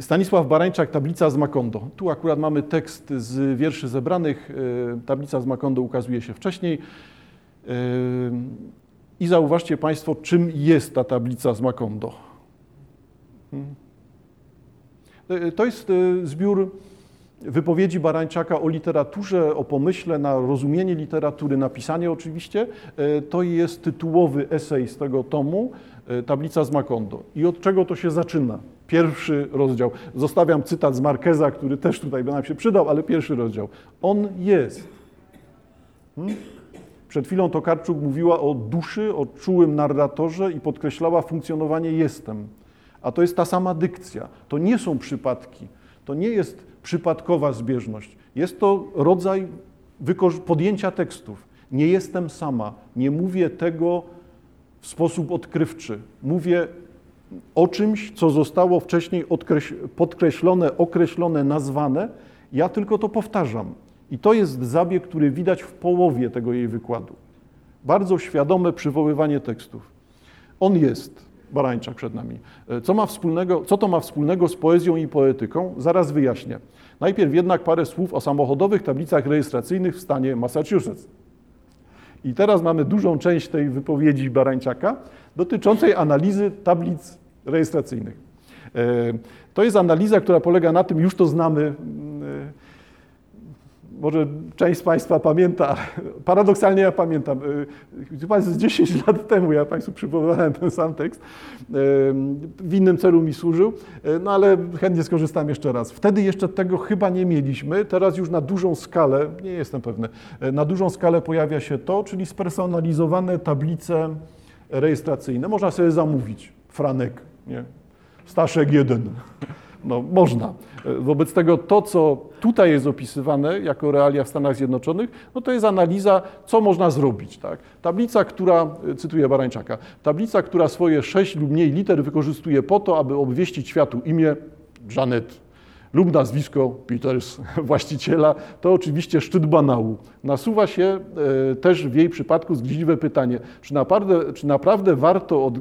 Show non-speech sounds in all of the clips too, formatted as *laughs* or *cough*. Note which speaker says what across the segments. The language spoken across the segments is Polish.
Speaker 1: Stanisław Barańczak, Tablica z Makondo. Tu akurat mamy tekst z wierszy zebranych. E, tablica z Makondo ukazuje się wcześniej. E, I zauważcie Państwo, czym jest ta tablica z Makondo. Hmm. E, to jest zbiór wypowiedzi Barańczaka o literaturze, o pomyśle na rozumienie literatury, napisanie oczywiście. To jest tytułowy esej z tego tomu, Tablica z Makondo. I od czego to się zaczyna? Pierwszy rozdział. Zostawiam cytat z Markeza, który też tutaj by nam się przydał, ale pierwszy rozdział. On jest. Hmm? Przed chwilą Tokarczuk mówiła o duszy, o czułym narratorze i podkreślała funkcjonowanie jestem. A to jest ta sama dykcja. To nie są przypadki. To nie jest przypadkowa zbieżność. Jest to rodzaj podjęcia tekstów. Nie jestem sama. Nie mówię tego w sposób odkrywczy. Mówię o czymś, co zostało wcześniej podkreślone, określone, nazwane. Ja tylko to powtarzam. I to jest zabieg, który widać w połowie tego jej wykładu. Bardzo świadome przywoływanie tekstów. On jest, Barańczak przed nami. Co, ma wspólnego, co to ma wspólnego z poezją i poetyką? Zaraz wyjaśnię. Najpierw jednak parę słów o samochodowych tablicach rejestracyjnych w stanie Massachusetts. I teraz mamy dużą część tej wypowiedzi Barańczaka dotyczącej analizy tablic rejestracyjnych. E, to jest analiza, która polega na tym, już to znamy, e, może część z Państwa pamięta, paradoksalnie ja pamiętam, chyba z 10 *laughs* lat temu ja Państwu przywoływałem ten sam tekst, w innym celu mi służył, no ale chętnie skorzystam jeszcze raz. Wtedy jeszcze tego chyba nie mieliśmy, teraz już na dużą skalę, nie jestem pewny, na dużą skalę pojawia się to, czyli spersonalizowane tablice rejestracyjne. Można sobie zamówić Franek, nie? Staszek jeden. No, można. Wobec tego to, co tutaj jest opisywane jako realia w Stanach Zjednoczonych, no to jest analiza, co można zrobić. Tak? Tablica, która, cytuję Barańczaka, tablica, która swoje sześć lub mniej liter wykorzystuje po to, aby obwieścić światu imię Janet lub nazwisko Peters, *laughs* właściciela, to oczywiście szczyt banału. Nasuwa się e, też w jej przypadku zgryźliwe pytanie, czy naprawdę, czy naprawdę warto od,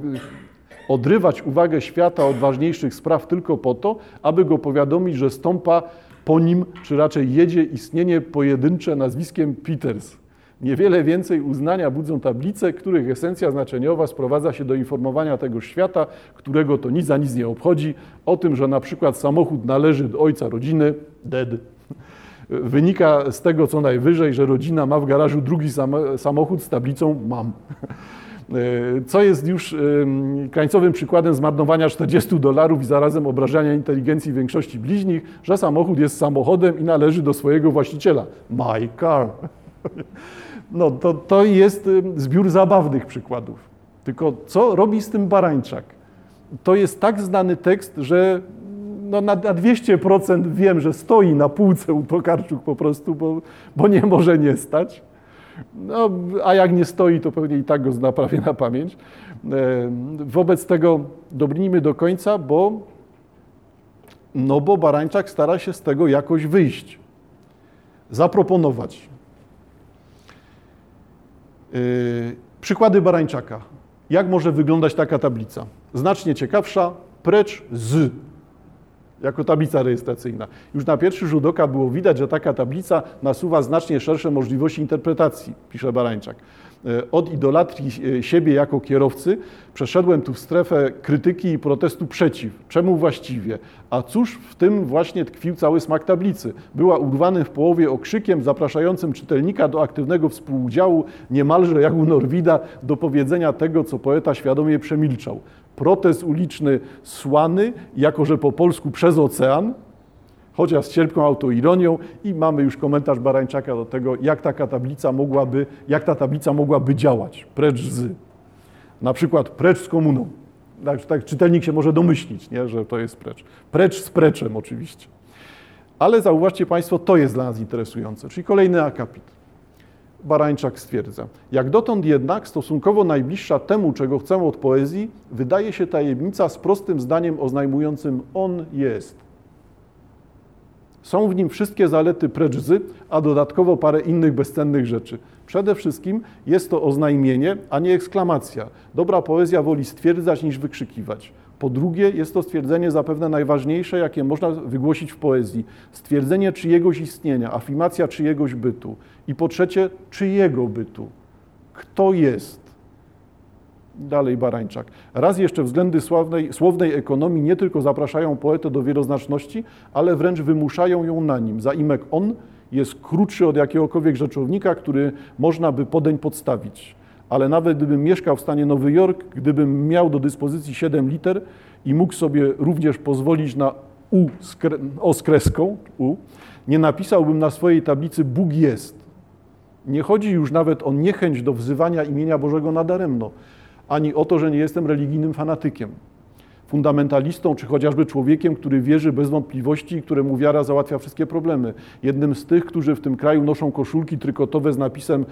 Speaker 1: odrywać uwagę świata od ważniejszych spraw tylko po to, aby go powiadomić, że stąpa po nim, czy raczej jedzie istnienie pojedyncze nazwiskiem Peters. Niewiele więcej uznania budzą tablice, których esencja znaczeniowa sprowadza się do informowania tego świata, którego to nic za nic nie obchodzi, o tym, że na przykład samochód należy do ojca rodziny, dead. Wynika z tego co najwyżej, że rodzina ma w garażu drugi samochód z tablicą mam. E, co jest już krańcowym przykładem zmarnowania 40 dolarów i zarazem obrażania inteligencji większości bliźnich, że samochód jest samochodem i należy do swojego właściciela. My car. *laughs* No to, to jest zbiór zabawnych przykładów. Tylko co robi z tym Barańczak? To jest tak znany tekst, że no na, na 200% wiem, że stoi na półce u Tokarczuk po prostu, bo, bo nie może nie stać. No, a jak nie stoi, to pewnie i tak go zna prawie na pamięć. E, wobec tego dobrnijmy do końca, bo, no bo Barańczak stara się z tego jakoś wyjść, zaproponować. Yy, przykłady Barańczaka. Jak może wyglądać taka tablica? Znacznie ciekawsza, precz z jako tablica rejestracyjna. Już na pierwszy rzut oka było widać, że taka tablica nasuwa znacznie szersze możliwości interpretacji, pisze Barańczak. E, od idolatrii e, siebie jako kierowcy przeszedłem tu w strefę krytyki i protestu przeciw. Czemu właściwie? A cóż w tym właśnie tkwił cały smak tablicy? Była urwanym w połowie okrzykiem zapraszającym czytelnika do aktywnego współudziału, niemalże jak u Norwida, do powiedzenia tego, co poeta świadomie przemilczał protest uliczny słany, jako że po polsku przez ocean, chociaż z cierpką autoironią i mamy już komentarz Barańczaka do tego, jak taka tablica mogłaby, jak ta tablica mogłaby działać, precz z. Na przykład precz z komuną. Tak, tak czytelnik się może domyślić, nie, że to jest precz. Precz z preczem oczywiście. Ale zauważcie Państwo, to jest dla nas interesujące, czyli kolejny akapit. Barańczak stwierdza. Jak dotąd jednak, stosunkowo najbliższa temu, czego chcę od poezji, wydaje się tajemnica z prostym zdaniem oznajmującym on jest. Są w nim wszystkie zalety precz z, a dodatkowo parę innych bezcennych rzeczy. Przede wszystkim jest to oznajmienie, a nie eksklamacja. Dobra poezja woli stwierdzać niż wykrzykiwać. Po drugie, jest to stwierdzenie zapewne najważniejsze, jakie można wygłosić w poezji. Stwierdzenie czyjegoś istnienia, afirmacja czyjegoś bytu. I po trzecie, czyjego bytu. Kto jest? Dalej Barańczak. Raz jeszcze względy sławnej, słownej ekonomii nie tylko zapraszają poetę do wieloznaczności, ale wręcz wymuszają ją na nim. Zaimek on jest krótszy od jakiegokolwiek rzeczownika, który można by podeń podstawić. Ale nawet gdybym mieszkał w stanie Nowy Jork, gdybym miał do dyspozycji 7 liter i mógł sobie również pozwolić na U z kre, o z kreską, U, nie napisałbym na swojej tablicy Bóg jest. Nie chodzi już nawet o niechęć do wzywania imienia Bożego nadaremno, ani o to, że nie jestem religijnym fanatykiem, fundamentalistą, czy chociażby człowiekiem, który wierzy bez wątpliwości i któremu wiara załatwia wszystkie problemy. Jednym z tych, którzy w tym kraju noszą koszulki trykotowe z napisem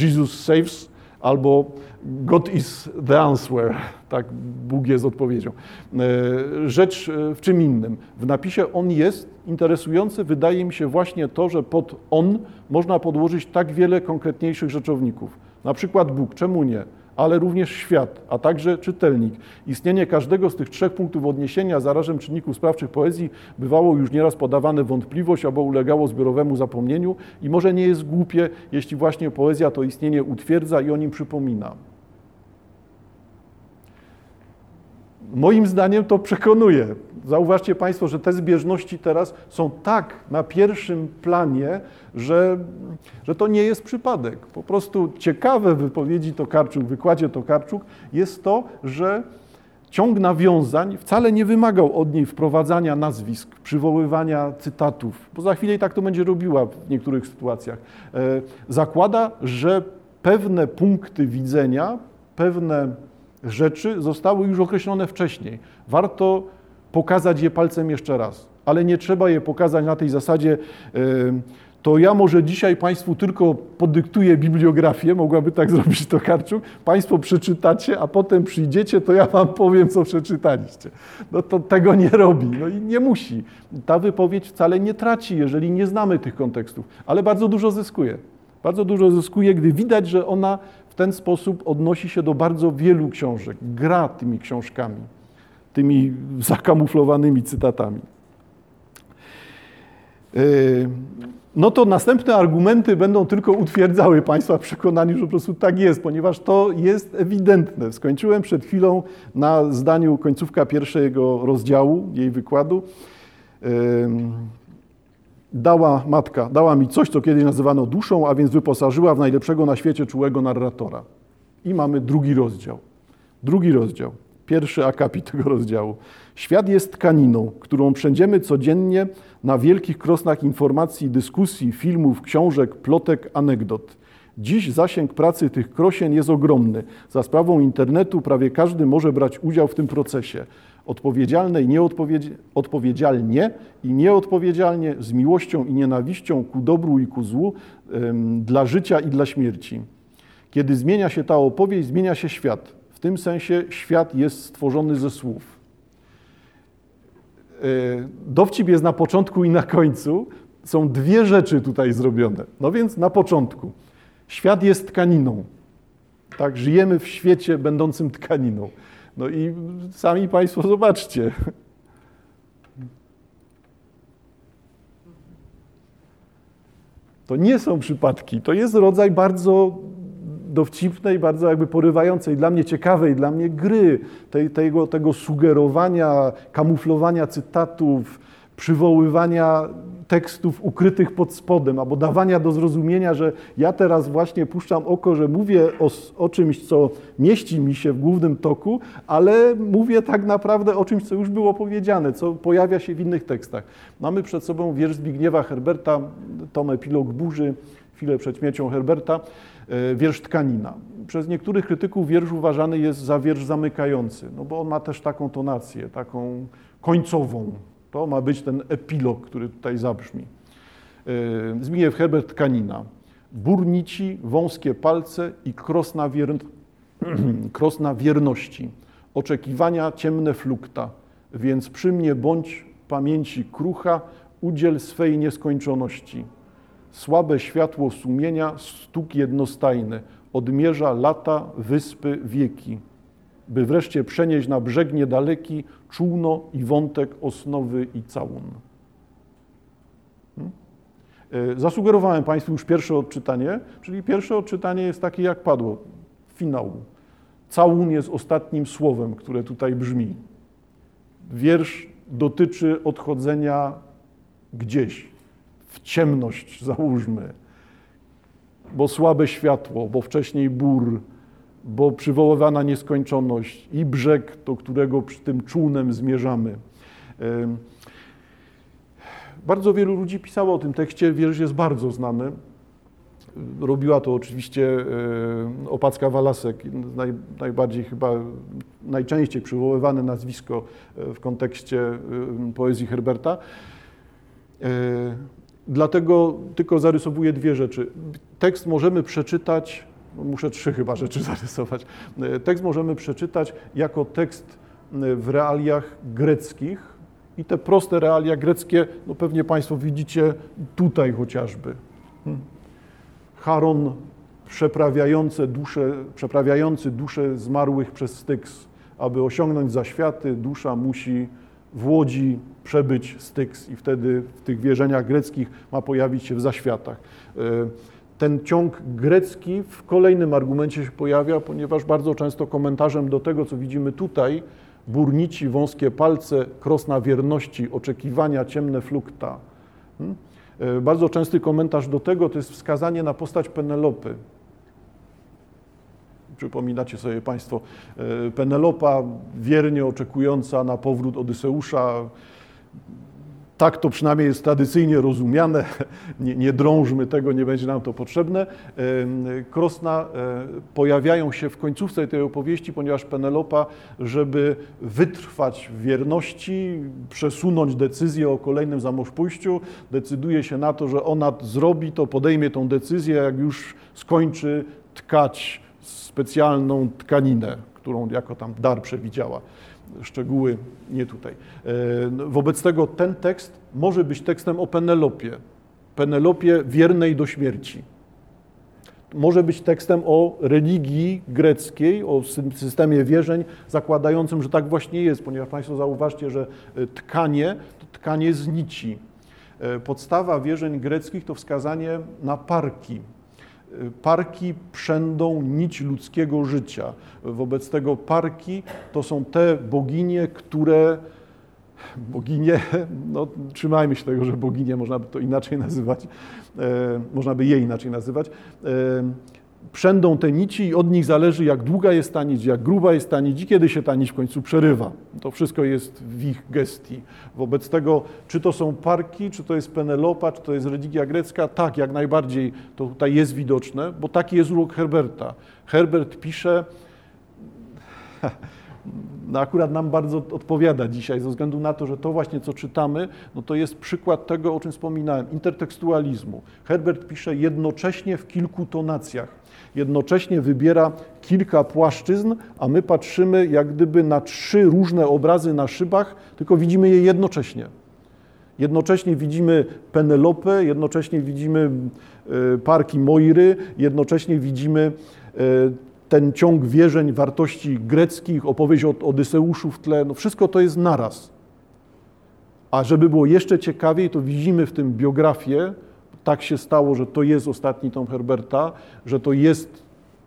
Speaker 1: Jesus saves, albo God is the answer, tak Bóg jest odpowiedzią. E, rzecz e, w czym innym. W napisie On jest interesujące wydaje mi się właśnie to, że pod On można podłożyć tak wiele konkretniejszych rzeczowników. Na przykład Bóg, czemu nie? Ale również świat, a także czytelnik. Istnienie każdego z tych trzech punktów odniesienia zarażem czynników sprawczych poezji bywało już nieraz podawane wątpliwość albo ulegało zbiorowemu zapomnieniu i może nie jest głupie, jeśli właśnie poezja to istnienie utwierdza i o nim przypomina. Moim zdaniem to przekonuje. Zauważcie Państwo, że te zbieżności teraz są tak na pierwszym planie, że, że to nie jest przypadek. Po prostu ciekawe wypowiedzi Tokarczuk, wykładzie Tokarczuk jest to, że ciąg nawiązań wcale nie wymagał od niej wprowadzania nazwisk, przywoływania cytatów, bo za chwilę i tak to będzie robiła w niektórych sytuacjach. E, zakłada, że pewne punkty widzenia, pewne rzeczy zostały już określone wcześniej. Warto pokazać je palcem jeszcze raz, ale nie trzeba je pokazać na tej zasadzie. To ja może dzisiaj Państwu tylko podyktuję bibliografię, mogłaby tak *laughs* zrobić to Karczuk, Państwo przeczytacie, a potem przyjdziecie, to ja Wam powiem, co przeczytaliście. No to tego nie robi, no i nie musi. Ta wypowiedź wcale nie traci, jeżeli nie znamy tych kontekstów, ale bardzo dużo zyskuje. Bardzo dużo zyskuje, gdy widać, że ona ten sposób odnosi się do bardzo wielu książek, gra tymi książkami tymi zakamuflowanymi cytatami. E, no to następne argumenty będą tylko utwierdzały Państwa w przekonaniu, że po prostu tak jest, ponieważ to jest ewidentne. Skończyłem przed chwilą na zdaniu końcówka pierwszego rozdziału jej wykładu. Dała matka, dała mi coś, co kiedyś nazywano duszą, a więc wyposażyła w najlepszego na świecie czułego narratora. I mamy drugi rozdział. Drugi rozdział pierwszy akapit tego rozdziału. Świat jest tkaniną, którą przędziemy codziennie na wielkich krosnach informacji, dyskusji, filmów, książek, plotek, anegdot. Dziś zasięg pracy tych krosien jest ogromny. Za sprawą internetu prawie każdy może brać udział w tym procesie. Odpowiedzialne i odpowiedzialnie i nieodpowiedzialnie, z miłością i nienawiścią ku dobru i ku złu, ym, dla życia i dla śmierci. Kiedy zmienia się ta opowieść, zmienia się świat. W tym sensie świat jest stworzony ze słów. E, dowcip jest na początku i na końcu. Są dwie rzeczy tutaj zrobione. No więc na początku. Świat jest tkaniną. Tak, żyjemy w świecie będącym tkaniną. No i sami Państwo zobaczcie. To nie są przypadki. To jest rodzaj bardzo dowcipnej, bardzo jakby porywającej, dla mnie ciekawej, dla mnie gry, tej, tego, tego sugerowania, kamuflowania cytatów, przywoływania tekstów ukrytych pod spodem, albo dawania do zrozumienia, że ja teraz właśnie puszczam oko, że mówię o, o, czymś, co mieści mi się w głównym toku, ale mówię tak naprawdę o czymś, co już było powiedziane, co pojawia się w innych tekstach. Mamy przed sobą wiersz Zbigniewa Herberta, tom Epilog Burzy, chwilę przed śmiercią Herberta, e, wiersz Tkanina. Przez niektórych krytyków wiersz uważany jest za wiersz zamykający, no bo on ma też taką tonację, taką końcową. To ma być ten epilog, który tutaj zabrzmi. E, Zbigniew Herbert Tkanina. Burnici, wąskie palce i krosna, wier... *clears throat* krosna wierności. Oczekiwania ciemne flukta. Więc przy mnie bądź pamięci krucha, udziel swej nieskończoności Słabe światło sumienia, stuk jednostajny, odmierza lata, wyspy, wieki. By wreszcie przenieść na brzeg niedaleki czółno i wątek osnowy i całun. Hmm? E, zasugerowałem Państwu już pierwsze odczytanie, czyli pierwsze odczytanie jest takie, jak padło, finał. Całun jest ostatnim słowem, które tutaj brzmi. Wiersz dotyczy odchodzenia gdzieś, w ciemność, załóżmy, bo słabe światło, bo wcześniej bór, bo przywoływana nieskończoność i brzeg, do którego przy tym czółnem zmierzamy. Bardzo wielu ludzi pisało o tym tekście, wiersz jest bardzo znany. Robiła to oczywiście Opacka Walasek, naj, najbardziej chyba, najczęściej przywoływane nazwisko e, w kontekście poezji Herberta. E, dlatego tylko zarysowuję dwie rzeczy. Tekst możemy przeczytać, muszę trzy chyba rzeczy *laughs* zarysować. E, tekst możemy przeczytać jako tekst w realiach greckich, i te proste realia greckie, no pewnie Państwo widzicie tutaj chociażby. Hmm. Charon przeprawiający dusze, przeprawiający dusze zmarłych przez Styks. Aby osiągnąć zaświaty, dusza musi w łodzi przebyć Styks i wtedy w tych wierzeniach greckich ma pojawić się w zaświatach. Ten ciąg grecki w kolejnym argumencie się pojawia, ponieważ bardzo często komentarzem do tego, co widzimy tutaj, burnici, wąskie palce, krosna wierności, oczekiwania, ciemne flukta. Hmm? E, bardzo częsty komentarz do tego to jest wskazanie na postać Penelopy. Przypominacie sobie Państwo, e, Penelopa wiernie oczekująca na powrót Odyseusza, tak to przynajmniej jest tradycyjnie rozumiane. *laughs* Nie, nie, drążmy tego, nie będzie nam to potrzebne. Krosna e, pojawiają się w końcówce tej opowieści, ponieważ Penelopa, żeby wytrwać w wierności, przesunąć decyzję o kolejnym zamążpójściu, decyduje się na to, że ona zrobi to, podejmie tą decyzję, jak już skończy tkać specjalną tkaninę, którą jako tam dar przewidziała szczegóły nie tutaj. E, wobec tego ten tekst może być tekstem o Penelopie, Penelopie wiernej do śmierci. Może być tekstem o religii greckiej, o systemie wierzeń zakładającym, że tak właśnie jest, ponieważ Państwo zauważcie, że e, tkanie to tkanie z nici. E, podstawa wierzeń greckich to wskazanie na parki, Parki przędą nić ludzkiego życia. Wobec tego parki to są te boginie, które boginie, *laughs* no trzymajmy się tego, że boginie można by to inaczej nazywać, e, można by je inaczej nazywać, e, przędą te nici i od nich zależy, jak długa jest ta nić, jak gruba jest ta nić i kiedy się ta nić w końcu przerywa. To wszystko jest w ich gestii. Wobec tego, czy to są parki, czy to jest Penelopa, czy to jest religia grecka, tak, jak najbardziej to tutaj jest widoczne, bo taki jest urok Herberta. Herbert pisze, *laughs* no akurat nam bardzo odpowiada dzisiaj, ze względu na to, że to właśnie, co czytamy, no to jest przykład tego, o czym wspominałem, intertekstualizmu. Herbert pisze jednocześnie w kilku tonacjach jednocześnie wybiera kilka płaszczyzn, a my patrzymy jak gdyby na trzy różne obrazy na szybach, tylko widzimy je jednocześnie. Jednocześnie widzimy Penelopę, jednocześnie widzimy e, parki Moiry, jednocześnie widzimy e, ten ciąg wierzeń, wartości greckich, opowieść o Odyseuszu w tle, no wszystko to jest naraz. A żeby było jeszcze ciekawiej, to widzimy w tym biografię tak się stało, że to jest ostatni tom Herberta, że to jest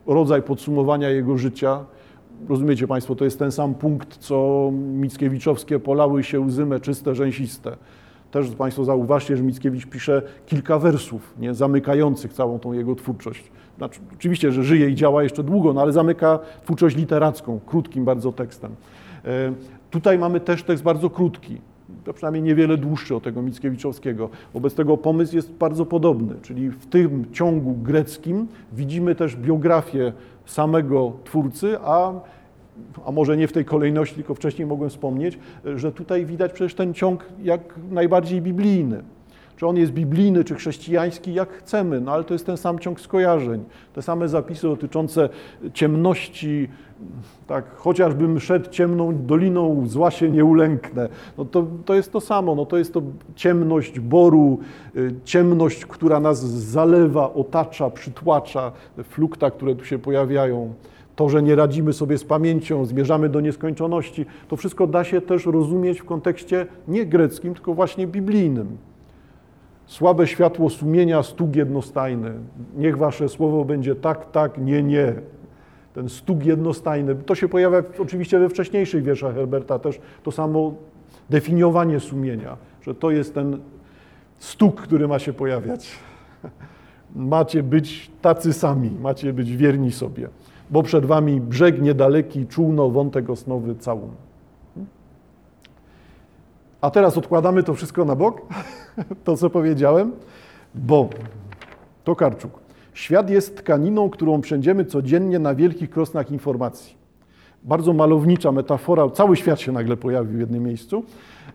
Speaker 1: rodzaj podsumowania jego życia. Rozumiecie Państwo, to jest ten sam punkt, co Mickiewiczowskie polały się łzy meczyste, rzęsiste. Też Państwo zauważcie, że Mickiewicz pisze kilka wersów, nie, zamykających całą tą jego twórczość. Znaczy, oczywiście, że żyje i działa jeszcze długo, no ale zamyka twórczość literacką, krótkim bardzo tekstem. E, tutaj mamy też tekst bardzo krótki to przynajmniej niewiele dłuższy od tego Mickiewiczowskiego. Wobec tego pomysł jest bardzo podobny, czyli w tym ciągu greckim widzimy też biografię samego twórcy, a, a może nie w tej kolejności, tylko wcześniej mogłem wspomnieć, że tutaj widać przecież ten ciąg jak najbardziej biblijny. Czy on jest biblijny, czy chrześcijański, jak chcemy, no ale to jest ten sam ciąg skojarzeń. Te same zapisy dotyczące ciemności, tak, chociażbym szedł ciemną doliną, zła się nie ulęknę. No to, to jest to samo, no to jest to ciemność boru, y, ciemność, która nas zalewa, otacza, przytłacza, flukta, które tu się pojawiają. to, że nie radzimy sobie z pamięcią, zmierzamy do nieskończoności, to wszystko da się też rozumieć w kontekście nie greckim, tylko właśnie biblijnym. Słabe światło sumienia, stuk jednostajny. Niech wasze słowo będzie tak, tak, nie, nie. Ten stuk jednostajny. To się pojawia oczywiście we wcześniejszych wierszach Herberta też to samo definiowanie sumienia, że to jest ten stuk, który ma się pojawiać. *laughs* Macie być tacy sami, macie być wierni sobie, bo przed wami brzeg niedaleki, czółno, wątek osnowy, całun. A teraz odkładamy to wszystko na bok, *laughs* to co powiedziałem, bo to Karczuk. Świat jest tkaniną, którą przędziemy codziennie na wielkich krosnach informacji. Bardzo malownicza metafora, cały świat się nagle pojawił w jednym miejscu.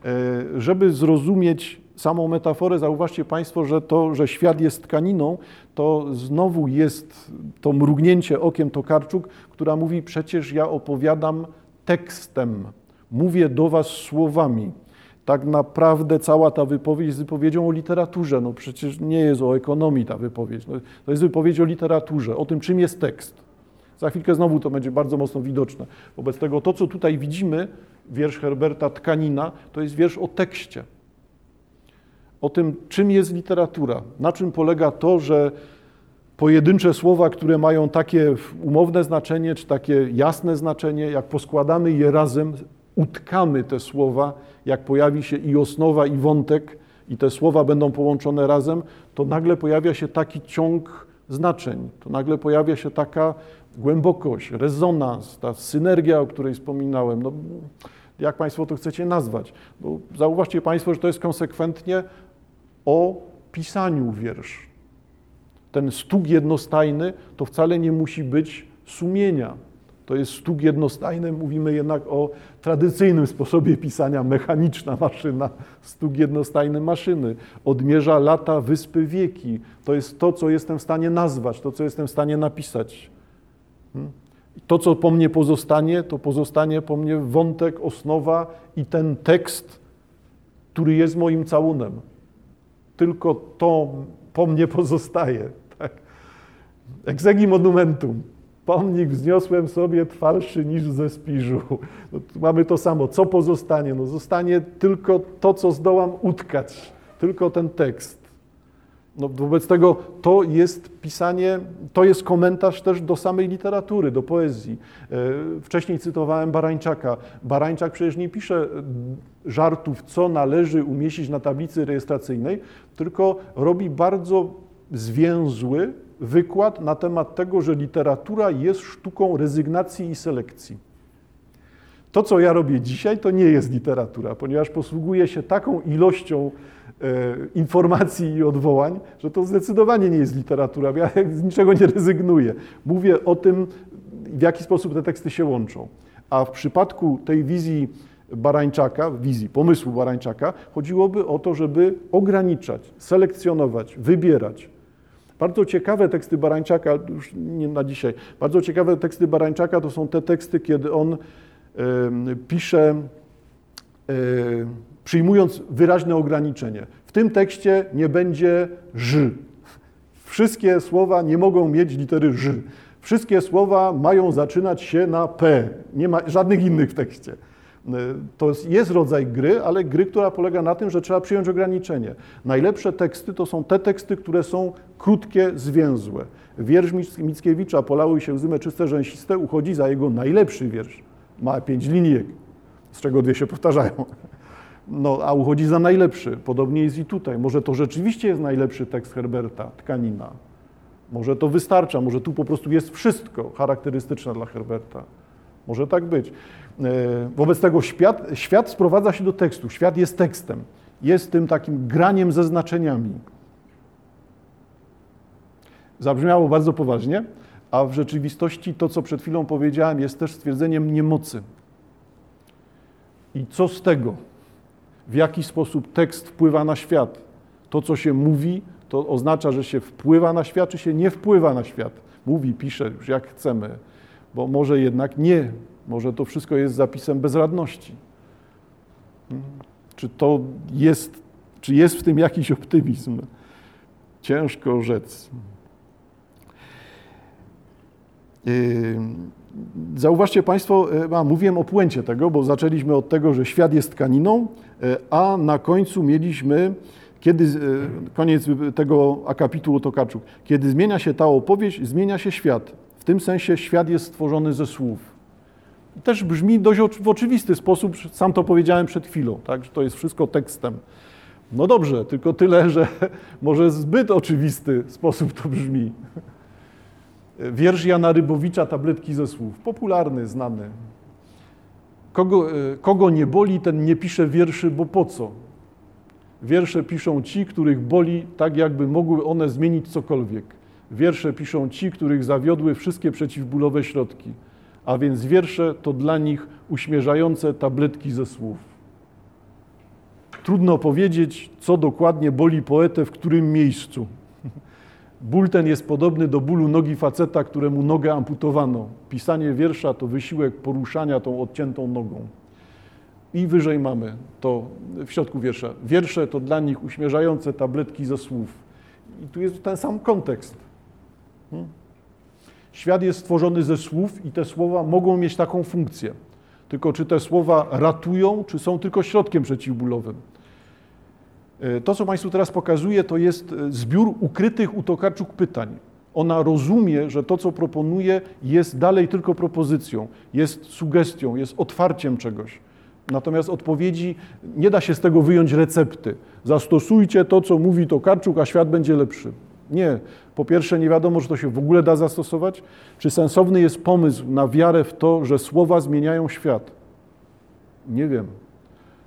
Speaker 1: E, żeby zrozumieć samą metaforę, zauważcie Państwo, że to, że świat jest tkaniną, to znowu jest to mrugnięcie okiem Tokarczuk, która mówi: Przecież ja opowiadam tekstem, mówię do Was słowami. Tak naprawdę cała ta wypowiedź jest wypowiedzią o literaturze. No przecież nie jest o ekonomii ta wypowiedź. No, to jest wypowiedź o literaturze, o tym, czym jest tekst. Za chwilkę znowu to będzie bardzo mocno widoczne. Wobec tego to, co tutaj widzimy, wiersz Herberta Tkanina, to jest wiersz o tekście. O tym, czym jest literatura, na czym polega to, że pojedyncze słowa, które mają takie umowne znaczenie, czy takie jasne znaczenie, jak poskładamy je razem, utkamy te słowa, jak pojawi się i osnowa, i wątek, i te słowa będą połączone razem, to nagle pojawia się taki ciąg znaczeń, to nagle pojawia się taka głębokość, rezonans, ta synergia, o której wspominałem. No, jak Państwo to chcecie nazwać? Bo zauważcie Państwo, że to jest konsekwentnie o pisaniu wiersz. Ten stuk jednostajny to wcale nie musi być sumienia. To jest stuk jednostajny, mówimy jednak o tradycyjnym sposobie pisania, mechaniczna maszyna, stuk jednostajny maszyny. Odmierza lata, wyspy, wieki. To jest to, co jestem w stanie nazwać, to, co jestem w stanie napisać. Hmm? To, co po mnie pozostanie, to pozostanie po mnie wątek, osnowa i ten tekst, który jest moim całunem. Tylko to po mnie pozostaje. Tak? Exegi monumentum. Pomnik wzniosłem sobie twardszy niż ze spiżu. No, mamy to samo. Co pozostanie? No, zostanie tylko to, co zdołam utkać. Tylko ten tekst. No, wobec tego to jest pisanie, to jest komentarz też do samej literatury, do poezji. E, wcześniej cytowałem Barańczaka. Barańczak przecież nie pisze żartów, co należy umieścić na tablicy rejestracyjnej, tylko robi bardzo zwięzły wykład na temat tego, że literatura jest sztuką rezygnacji i selekcji. To, co ja robię dzisiaj, to nie jest literatura, ponieważ posługuję się taką ilością E, informacji i odwołań, że to zdecydowanie nie jest literatura. Ja *laughs* z niczego nie rezygnuję. Mówię o tym, w jaki sposób te teksty się łączą. A w przypadku tej wizji Barańczaka, wizji, pomysłu Barańczaka, chodziłoby o to, żeby ograniczać, selekcjonować, wybierać. Bardzo ciekawe teksty Barańczaka, już nie na dzisiaj, bardzo ciekawe teksty Barańczaka to są te teksty, kiedy on pisze przyjmując wyraźne ograniczenie. W tym tekście nie będzie ż. Wszystkie słowa nie mogą mieć litery ż. Wszystkie słowa mają zaczynać się na p. Nie ma żadnych innych w tekście. To jest rodzaj gry, ale gry, która polega na tym, że trzeba przyjąć ograniczenie. Najlepsze teksty to są te teksty, które są krótkie, zwięzłe. Wiersz Mickiewicza Polały się łzy czyste, rzęsiste uchodzi za jego najlepszy wiersz. Ma pięć linijek, z czego dwie się powtarzają no, a uchodzi za najlepszy. Podobnie jest i tutaj. Może to rzeczywiście jest najlepszy tekst Herberta, tkanina. Może to wystarcza, może tu po prostu jest wszystko charakterystyczne dla Herberta. Może tak być. E, wobec tego świat, świat sprowadza się do tekstu. Świat jest tekstem. Jest tym takim graniem ze znaczeniami. Zabrzmiało bardzo poważnie, a w rzeczywistości to, co przed chwilą powiedziałem, jest też stwierdzeniem niemocy. I co z tego? w jaki sposób tekst wpływa na świat. To, co się mówi, to oznacza, że się wpływa na świat, czy się nie wpływa na świat. Mówi, pisze już jak chcemy, bo może jednak nie, może to wszystko jest zapisem bezradności. Hmm? Czy to jest, czy jest w tym jakiś optymizm? Ciężko rzec. Yy, Zauważcie Państwo, a mówiłem o puencie tego, bo zaczęliśmy od tego, że świat jest tkaniną, a na końcu mieliśmy, kiedy, koniec tego akapitu o Tokarczuk, kiedy zmienia się ta opowieść, zmienia się świat. W tym sensie świat jest stworzony ze słów. Też brzmi dość w oczywisty sposób, sam to powiedziałem przed chwilą, tak, że to jest wszystko tekstem. No dobrze, tylko tyle, że *laughs* może zbyt oczywisty sposób to brzmi. Wiersz Jana Rybowicza, tabletki ze słów. Popularny, znany. Kogo, e, kogo nie boli, ten nie pisze wierszy, bo po co? Wiersze piszą ci, których boli, tak jakby mogły one zmienić cokolwiek. Wiersze piszą ci, których zawiodły wszystkie przeciwbólowe środki. A więc wiersze to dla nich uśmierzające tabletki ze słów. Trudno powiedzieć, co dokładnie boli poetę w którym miejscu. *laughs* Ból ten jest podobny do bólu nogi faceta, któremu nogę amputowano. Pisanie wiersza to wysiłek poruszania tą odciętą nogą. I wyżej mamy to w środku wiersza. Wiersze to dla nich uśmierzające tabletki ze słów. I tu jest ten sam kontekst. Świat jest stworzony ze słów i te słowa mogą mieć taką funkcję. Tylko czy te słowa ratują, czy są tylko środkiem przeciwbólowym. E, to, co Państwu teraz pokazuję, to jest e, zbiór ukrytych u Tokarczuk pytań. Ona rozumie, że to, co proponuje, jest dalej tylko propozycją, jest sugestią, jest otwarciem czegoś. Natomiast odpowiedzi nie da się z tego wyjąć recepty. Zastosujcie to, co mówi Tokarczuk, a świat będzie lepszy. Nie. Po pierwsze, nie wiadomo, czy to się w ogóle da zastosować. Czy sensowny jest pomysł na wiarę w to, że słowa zmieniają świat? Nie wiem.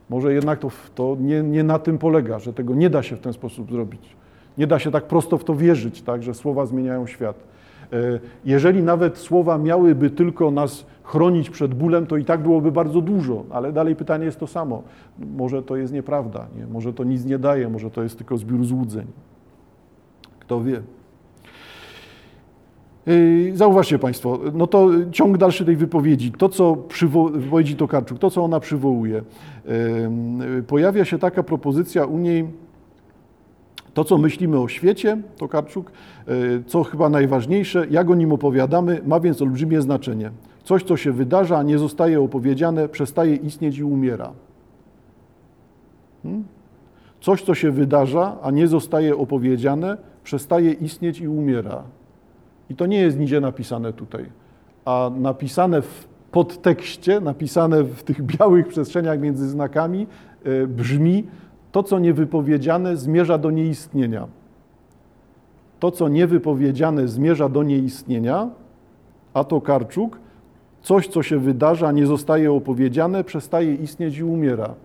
Speaker 1: Może jednak to, to nie, nie, na tym polega, że tego nie da się w ten sposób zrobić. Nie da się tak prosto w to wierzyć, tak, że słowa zmieniają świat. E, jeżeli nawet słowa miałyby tylko nas chronić przed bólem, to i tak byłoby bardzo dużo, ale dalej pytanie jest to samo. Może to jest nieprawda, nie? może to nic nie daje, może to jest tylko zbiór złudzeń. Kto wie. Yy, zauważcie Państwo, no to ciąg dalszy tej wypowiedzi, to co przywo- wypowiedzi Tokarczuk, to co ona przywołuje. Yy, pojawia się taka propozycja u niej, to co myślimy o świecie, Tokarczuk, yy, co chyba najważniejsze, jak o nim opowiadamy, ma więc olbrzymie znaczenie. Coś, co się wydarza, nie zostaje opowiedziane, przestaje istnieć i umiera. Hmm? Coś, co się wydarza, a nie zostaje opowiedziane, przestaje istnieć i umiera. I to nie jest nigdzie napisane tutaj, a napisane w podtekście, napisane w tych *laughs* białych przestrzeniach między znakami e, brzmi to, co niewypowiedziane zmierza do nieistnienia. To, co niewypowiedziane zmierza do nieistnienia, a to Karczuk, coś, co się wydarza, nie zostaje opowiedziane, przestaje istnieć i umiera.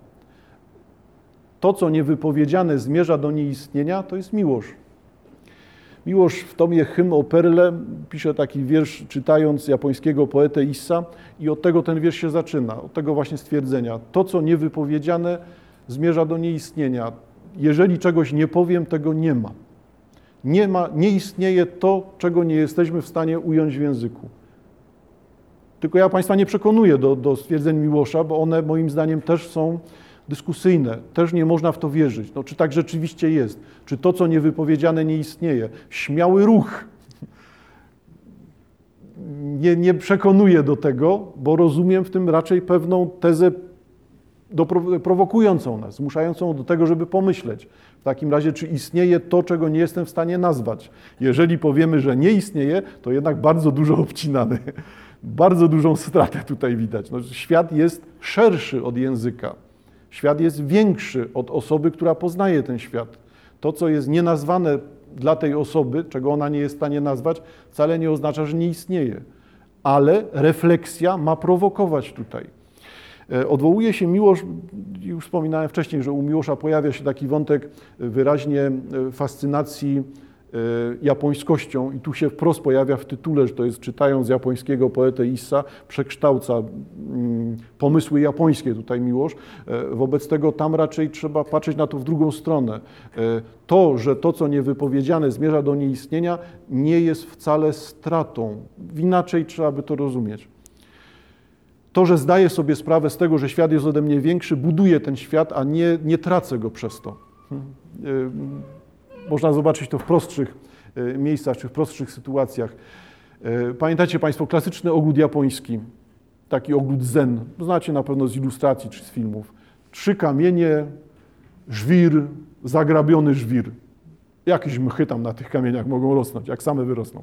Speaker 1: To, co niewypowiedziane zmierza do nieistnienia, to jest miłość. Miłosz w tomie Hymn o Perle pisze taki wiersz, czytając japońskiego poetę Issa i od tego ten wiersz się zaczyna, od tego właśnie stwierdzenia. To, co niewypowiedziane, zmierza do nieistnienia. Jeżeli czegoś nie powiem, tego nie ma. Nie, ma, nie istnieje to, czego nie jesteśmy w stanie ująć w języku. Tylko ja Państwa nie przekonuję do, do stwierdzeń Miłosza, bo one moim zdaniem też są dyskusyjne. Też nie można w to wierzyć. No, czy tak rzeczywiście jest? Czy to, co niewypowiedziane, nie istnieje? Śmiały ruch. Nie, nie przekonuje do tego, bo rozumiem w tym raczej pewną tezę prowokującą nas, zmuszającą do tego, żeby pomyśleć. W takim razie, czy istnieje to, czego nie jestem w stanie nazwać? Jeżeli powiemy, że nie istnieje, to jednak bardzo dużo obcinamy. Bardzo dużą stratę tutaj widać. No, świat jest szerszy od języka. Świat jest większy od osoby, która poznaje ten świat. To, co jest nienazwane dla tej osoby, czego ona nie jest w stanie nazwać, wcale nie oznacza, że nie istnieje. Ale refleksja ma prowokować tutaj. E, odwołuje się Miłosz, już wspominałem wcześniej, że u Miłosza pojawia się taki wątek wyraźnie e, fascynacji japońskością i tu się wprost pojawia w tytule, że to jest czytając japońskiego poetę Issa, przekształca mm, pomysły japońskie tutaj Miłosz. E, wobec tego tam raczej trzeba patrzeć na to w drugą stronę. E, to, że to, co niewypowiedziane zmierza do nieistnienia, nie jest wcale stratą. Inaczej trzeba by to rozumieć. To, że zdaję sobie sprawę z tego, że świat jest ode mnie większy, buduje ten świat, a nie, nie tracę go przez to. Hmm można zobaczyć to w prostszych e, miejscach czy w prostszych sytuacjach. E, pamiętacie Państwo klasyczny ogród japoński, taki ogród zen, znacie na pewno z ilustracji czy z filmów. Trzy kamienie, żwir, zagrabiony żwir. Jakieś mchy tam na tych kamieniach mogą rosnąć, jak same wyrosną.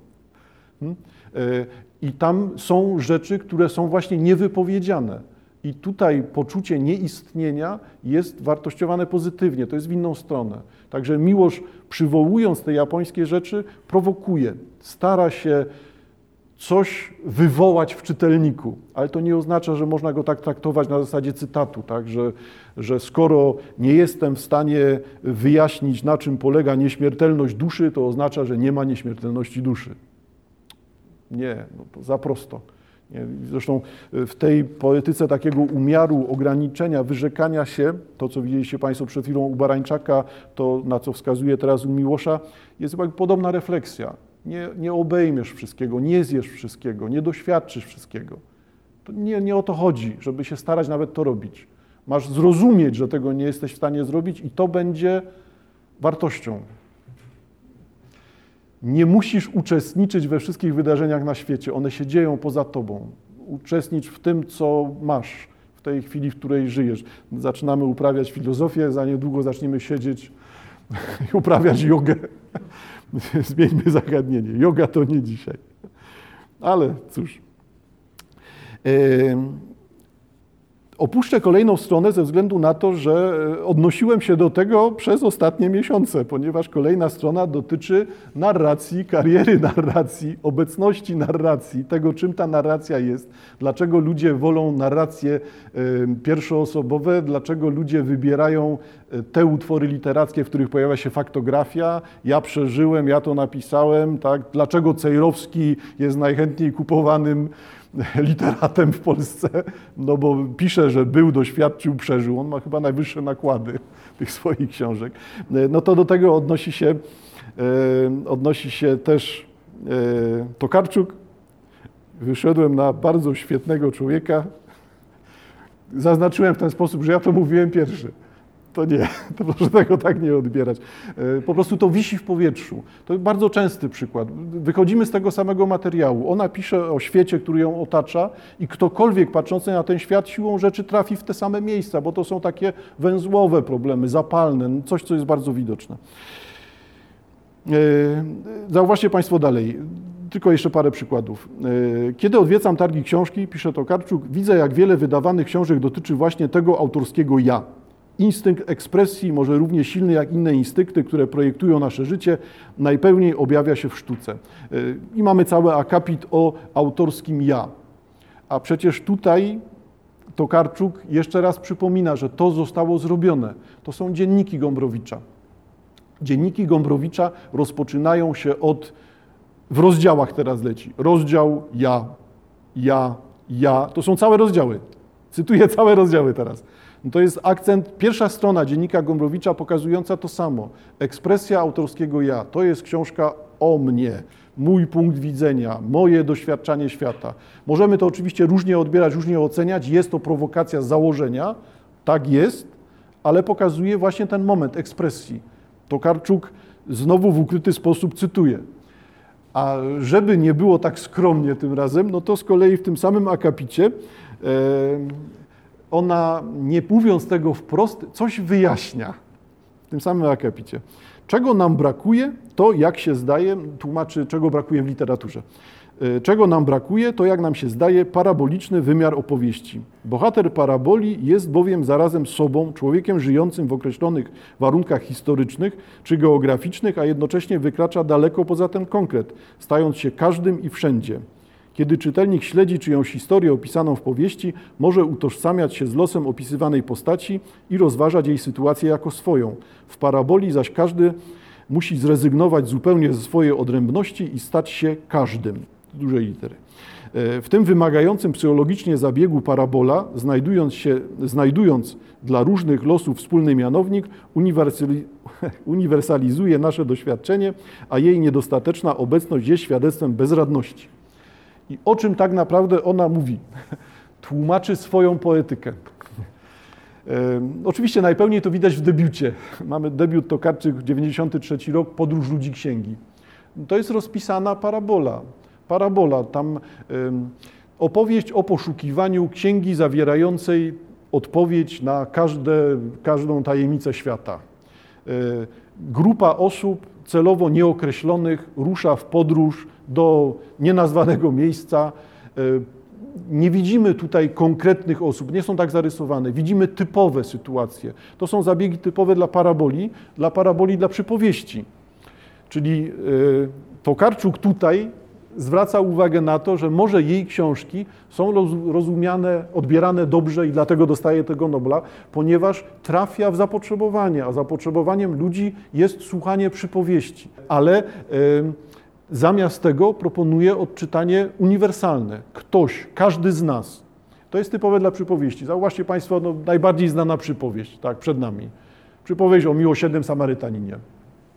Speaker 1: Hmm? E, I tam są rzeczy, które są właśnie niewypowiedziane. I tutaj poczucie nieistnienia jest wartościowane pozytywnie, to jest w inną stronę. Także Miłosz, przywołując te japońskie rzeczy, prowokuje, stara się coś wywołać w czytelniku, ale to nie oznacza, że można go tak traktować na zasadzie cytatu, tak? że, że skoro nie jestem w stanie wyjaśnić, na czym polega nieśmiertelność duszy, to oznacza, że nie ma nieśmiertelności duszy. Nie, no to za prosto. Zresztą w tej poetyce takiego umiaru, ograniczenia, wyrzekania się, to co widzieliście Państwo przed chwilą u Barańczaka, to na co wskazuje teraz u Miłosza, jest chyba podobna refleksja. Nie, nie obejmiesz wszystkiego, nie zjesz wszystkiego, nie doświadczysz wszystkiego. To nie, nie o to chodzi, żeby się starać nawet to robić. Masz zrozumieć, że tego nie jesteś w stanie zrobić i to będzie wartością. Nie musisz uczestniczyć we wszystkich wydarzeniach na świecie, one się dzieją poza tobą. Uczestnicz w tym, co masz w tej chwili, w której żyjesz. Zaczynamy uprawiać filozofię, za niedługo zaczniemy siedzieć *laughs* i uprawiać jogę. *laughs* Zmieńmy zagadnienie. Yoga to nie dzisiaj. Ale cóż. Opuszczę kolejną stronę ze względu na to, że e, odnosiłem się do tego przez ostatnie miesiące, ponieważ kolejna strona dotyczy narracji, kariery *laughs* narracji, obecności narracji, tego czym ta narracja jest, dlaczego ludzie wolą narracje pierwszoosobowe, dlaczego ludzie wybierają e, te utwory literackie, w których pojawia się faktografia. Ja przeżyłem, ja to napisałem, tak? Dlaczego Cejrowski jest najchętniej kupowanym *laughs* literatem w Polsce, no bo pisze, że był, doświadczył, przeżył. On ma chyba najwyższe nakłady *laughs* tych swoich książek. No to do tego odnosi się, e, odnosi się też e, Tokarczuk. Wyszedłem na bardzo świetnego człowieka. Zaznaczyłem w ten sposób, że ja to mówiłem pierwszy to nie, *laughs* to proszę tego tak nie odbierać. E, po prostu to wisi w powietrzu. To bardzo częsty przykład. Wychodzimy z tego samego materiału. Ona pisze o świecie, który ją otacza i ktokolwiek patrzący na ten świat siłą rzeczy trafi w te same miejsca, bo to są takie węzłowe problemy, zapalne, coś, co jest bardzo widoczne. E, zauważcie Państwo dalej. Tylko jeszcze parę przykładów. E, kiedy odwiedzam targi książki, pisze Tokarczuk, widzę jak wiele wydawanych książek dotyczy właśnie tego autorskiego ja Instynkt ekspresji, może równie silny jak inne instynkty, które projektują nasze życie, najpełniej objawia się w sztuce. Y, I mamy cały akapit o autorskim ja. A przecież tutaj Tokarczuk jeszcze raz przypomina, że to zostało zrobione. To są dzienniki Gombrowicza. Dzienniki Gombrowicza rozpoczynają się od, w rozdziałach teraz leci, rozdział ja, ja, ja. To są całe rozdziały. Cytuję całe rozdziały teraz. No to jest akcent, pierwsza strona dziennika Gombrowicza pokazująca to samo. Ekspresja autorskiego ja. To jest książka o mnie, mój punkt widzenia, moje doświadczanie świata. Możemy to oczywiście różnie odbierać, różnie oceniać. Jest to prowokacja założenia, tak jest, ale pokazuje właśnie ten moment ekspresji. Tokarczuk znowu w ukryty sposób cytuje. A żeby nie było tak skromnie tym razem, no to z kolei w tym samym akapicie ona, nie mówiąc tego wprost, coś wyjaśnia w tym samym akapicie. Czego nam brakuje, to jak się zdaje, tłumaczy, czego brakuje w literaturze. E, czego nam brakuje, to jak nam się zdaje paraboliczny wymiar opowieści. Bohater paraboli jest bowiem zarazem sobą, człowiekiem żyjącym w określonych warunkach historycznych czy geograficznych, a jednocześnie wykracza daleko poza ten konkret, stając się każdym i wszędzie. Kiedy czytelnik śledzi czyjąś historię opisaną w powieści, może utożsamiać się z losem opisywanej postaci i rozważać jej sytuację jako swoją. W paraboli zaś każdy musi zrezygnować zupełnie ze swojej odrębności i stać się każdym. Dużej litery. E, w tym wymagającym psychologicznie zabiegu parabola, znajdując, się, znajdując dla różnych losów wspólny mianownik, *laughs* uniwersalizuje nasze doświadczenie, a jej niedostateczna obecność jest świadectwem bezradności. I o czym tak naprawdę ona mówi? Tłumaczy swoją poetykę. Oczywiście najpełniej to widać w debiucie. Mamy debiut Tokarczyk, 93 rok, Podróż ludzi księgi. To jest rozpisana parabola. parabola, tam opowieść o poszukiwaniu księgi zawierającej odpowiedź na każde, każdą tajemnicę świata. E, grupa osób celowo nieokreślonych rusza w podróż do nienazwanego miejsca. E, nie widzimy tutaj konkretnych osób, nie są tak zarysowane. Widzimy typowe sytuacje. To są zabiegi typowe dla paraboli, dla paraboli dla przypowieści. Czyli e, Tokarczuk tutaj zwraca uwagę na to, że może jej książki są rozumiane, odbierane dobrze i dlatego dostaje tego Nobla, ponieważ trafia w zapotrzebowanie, a zapotrzebowaniem ludzi jest słuchanie przypowieści. Ale zamiast tego proponuje odczytanie uniwersalne. Ktoś, każdy z nas. To jest typowe dla przypowieści. Zauważcie Państwo, no, najbardziej znana przypowieść, tak, przed nami. Przypowieść o miłosiernym Samarytaninie.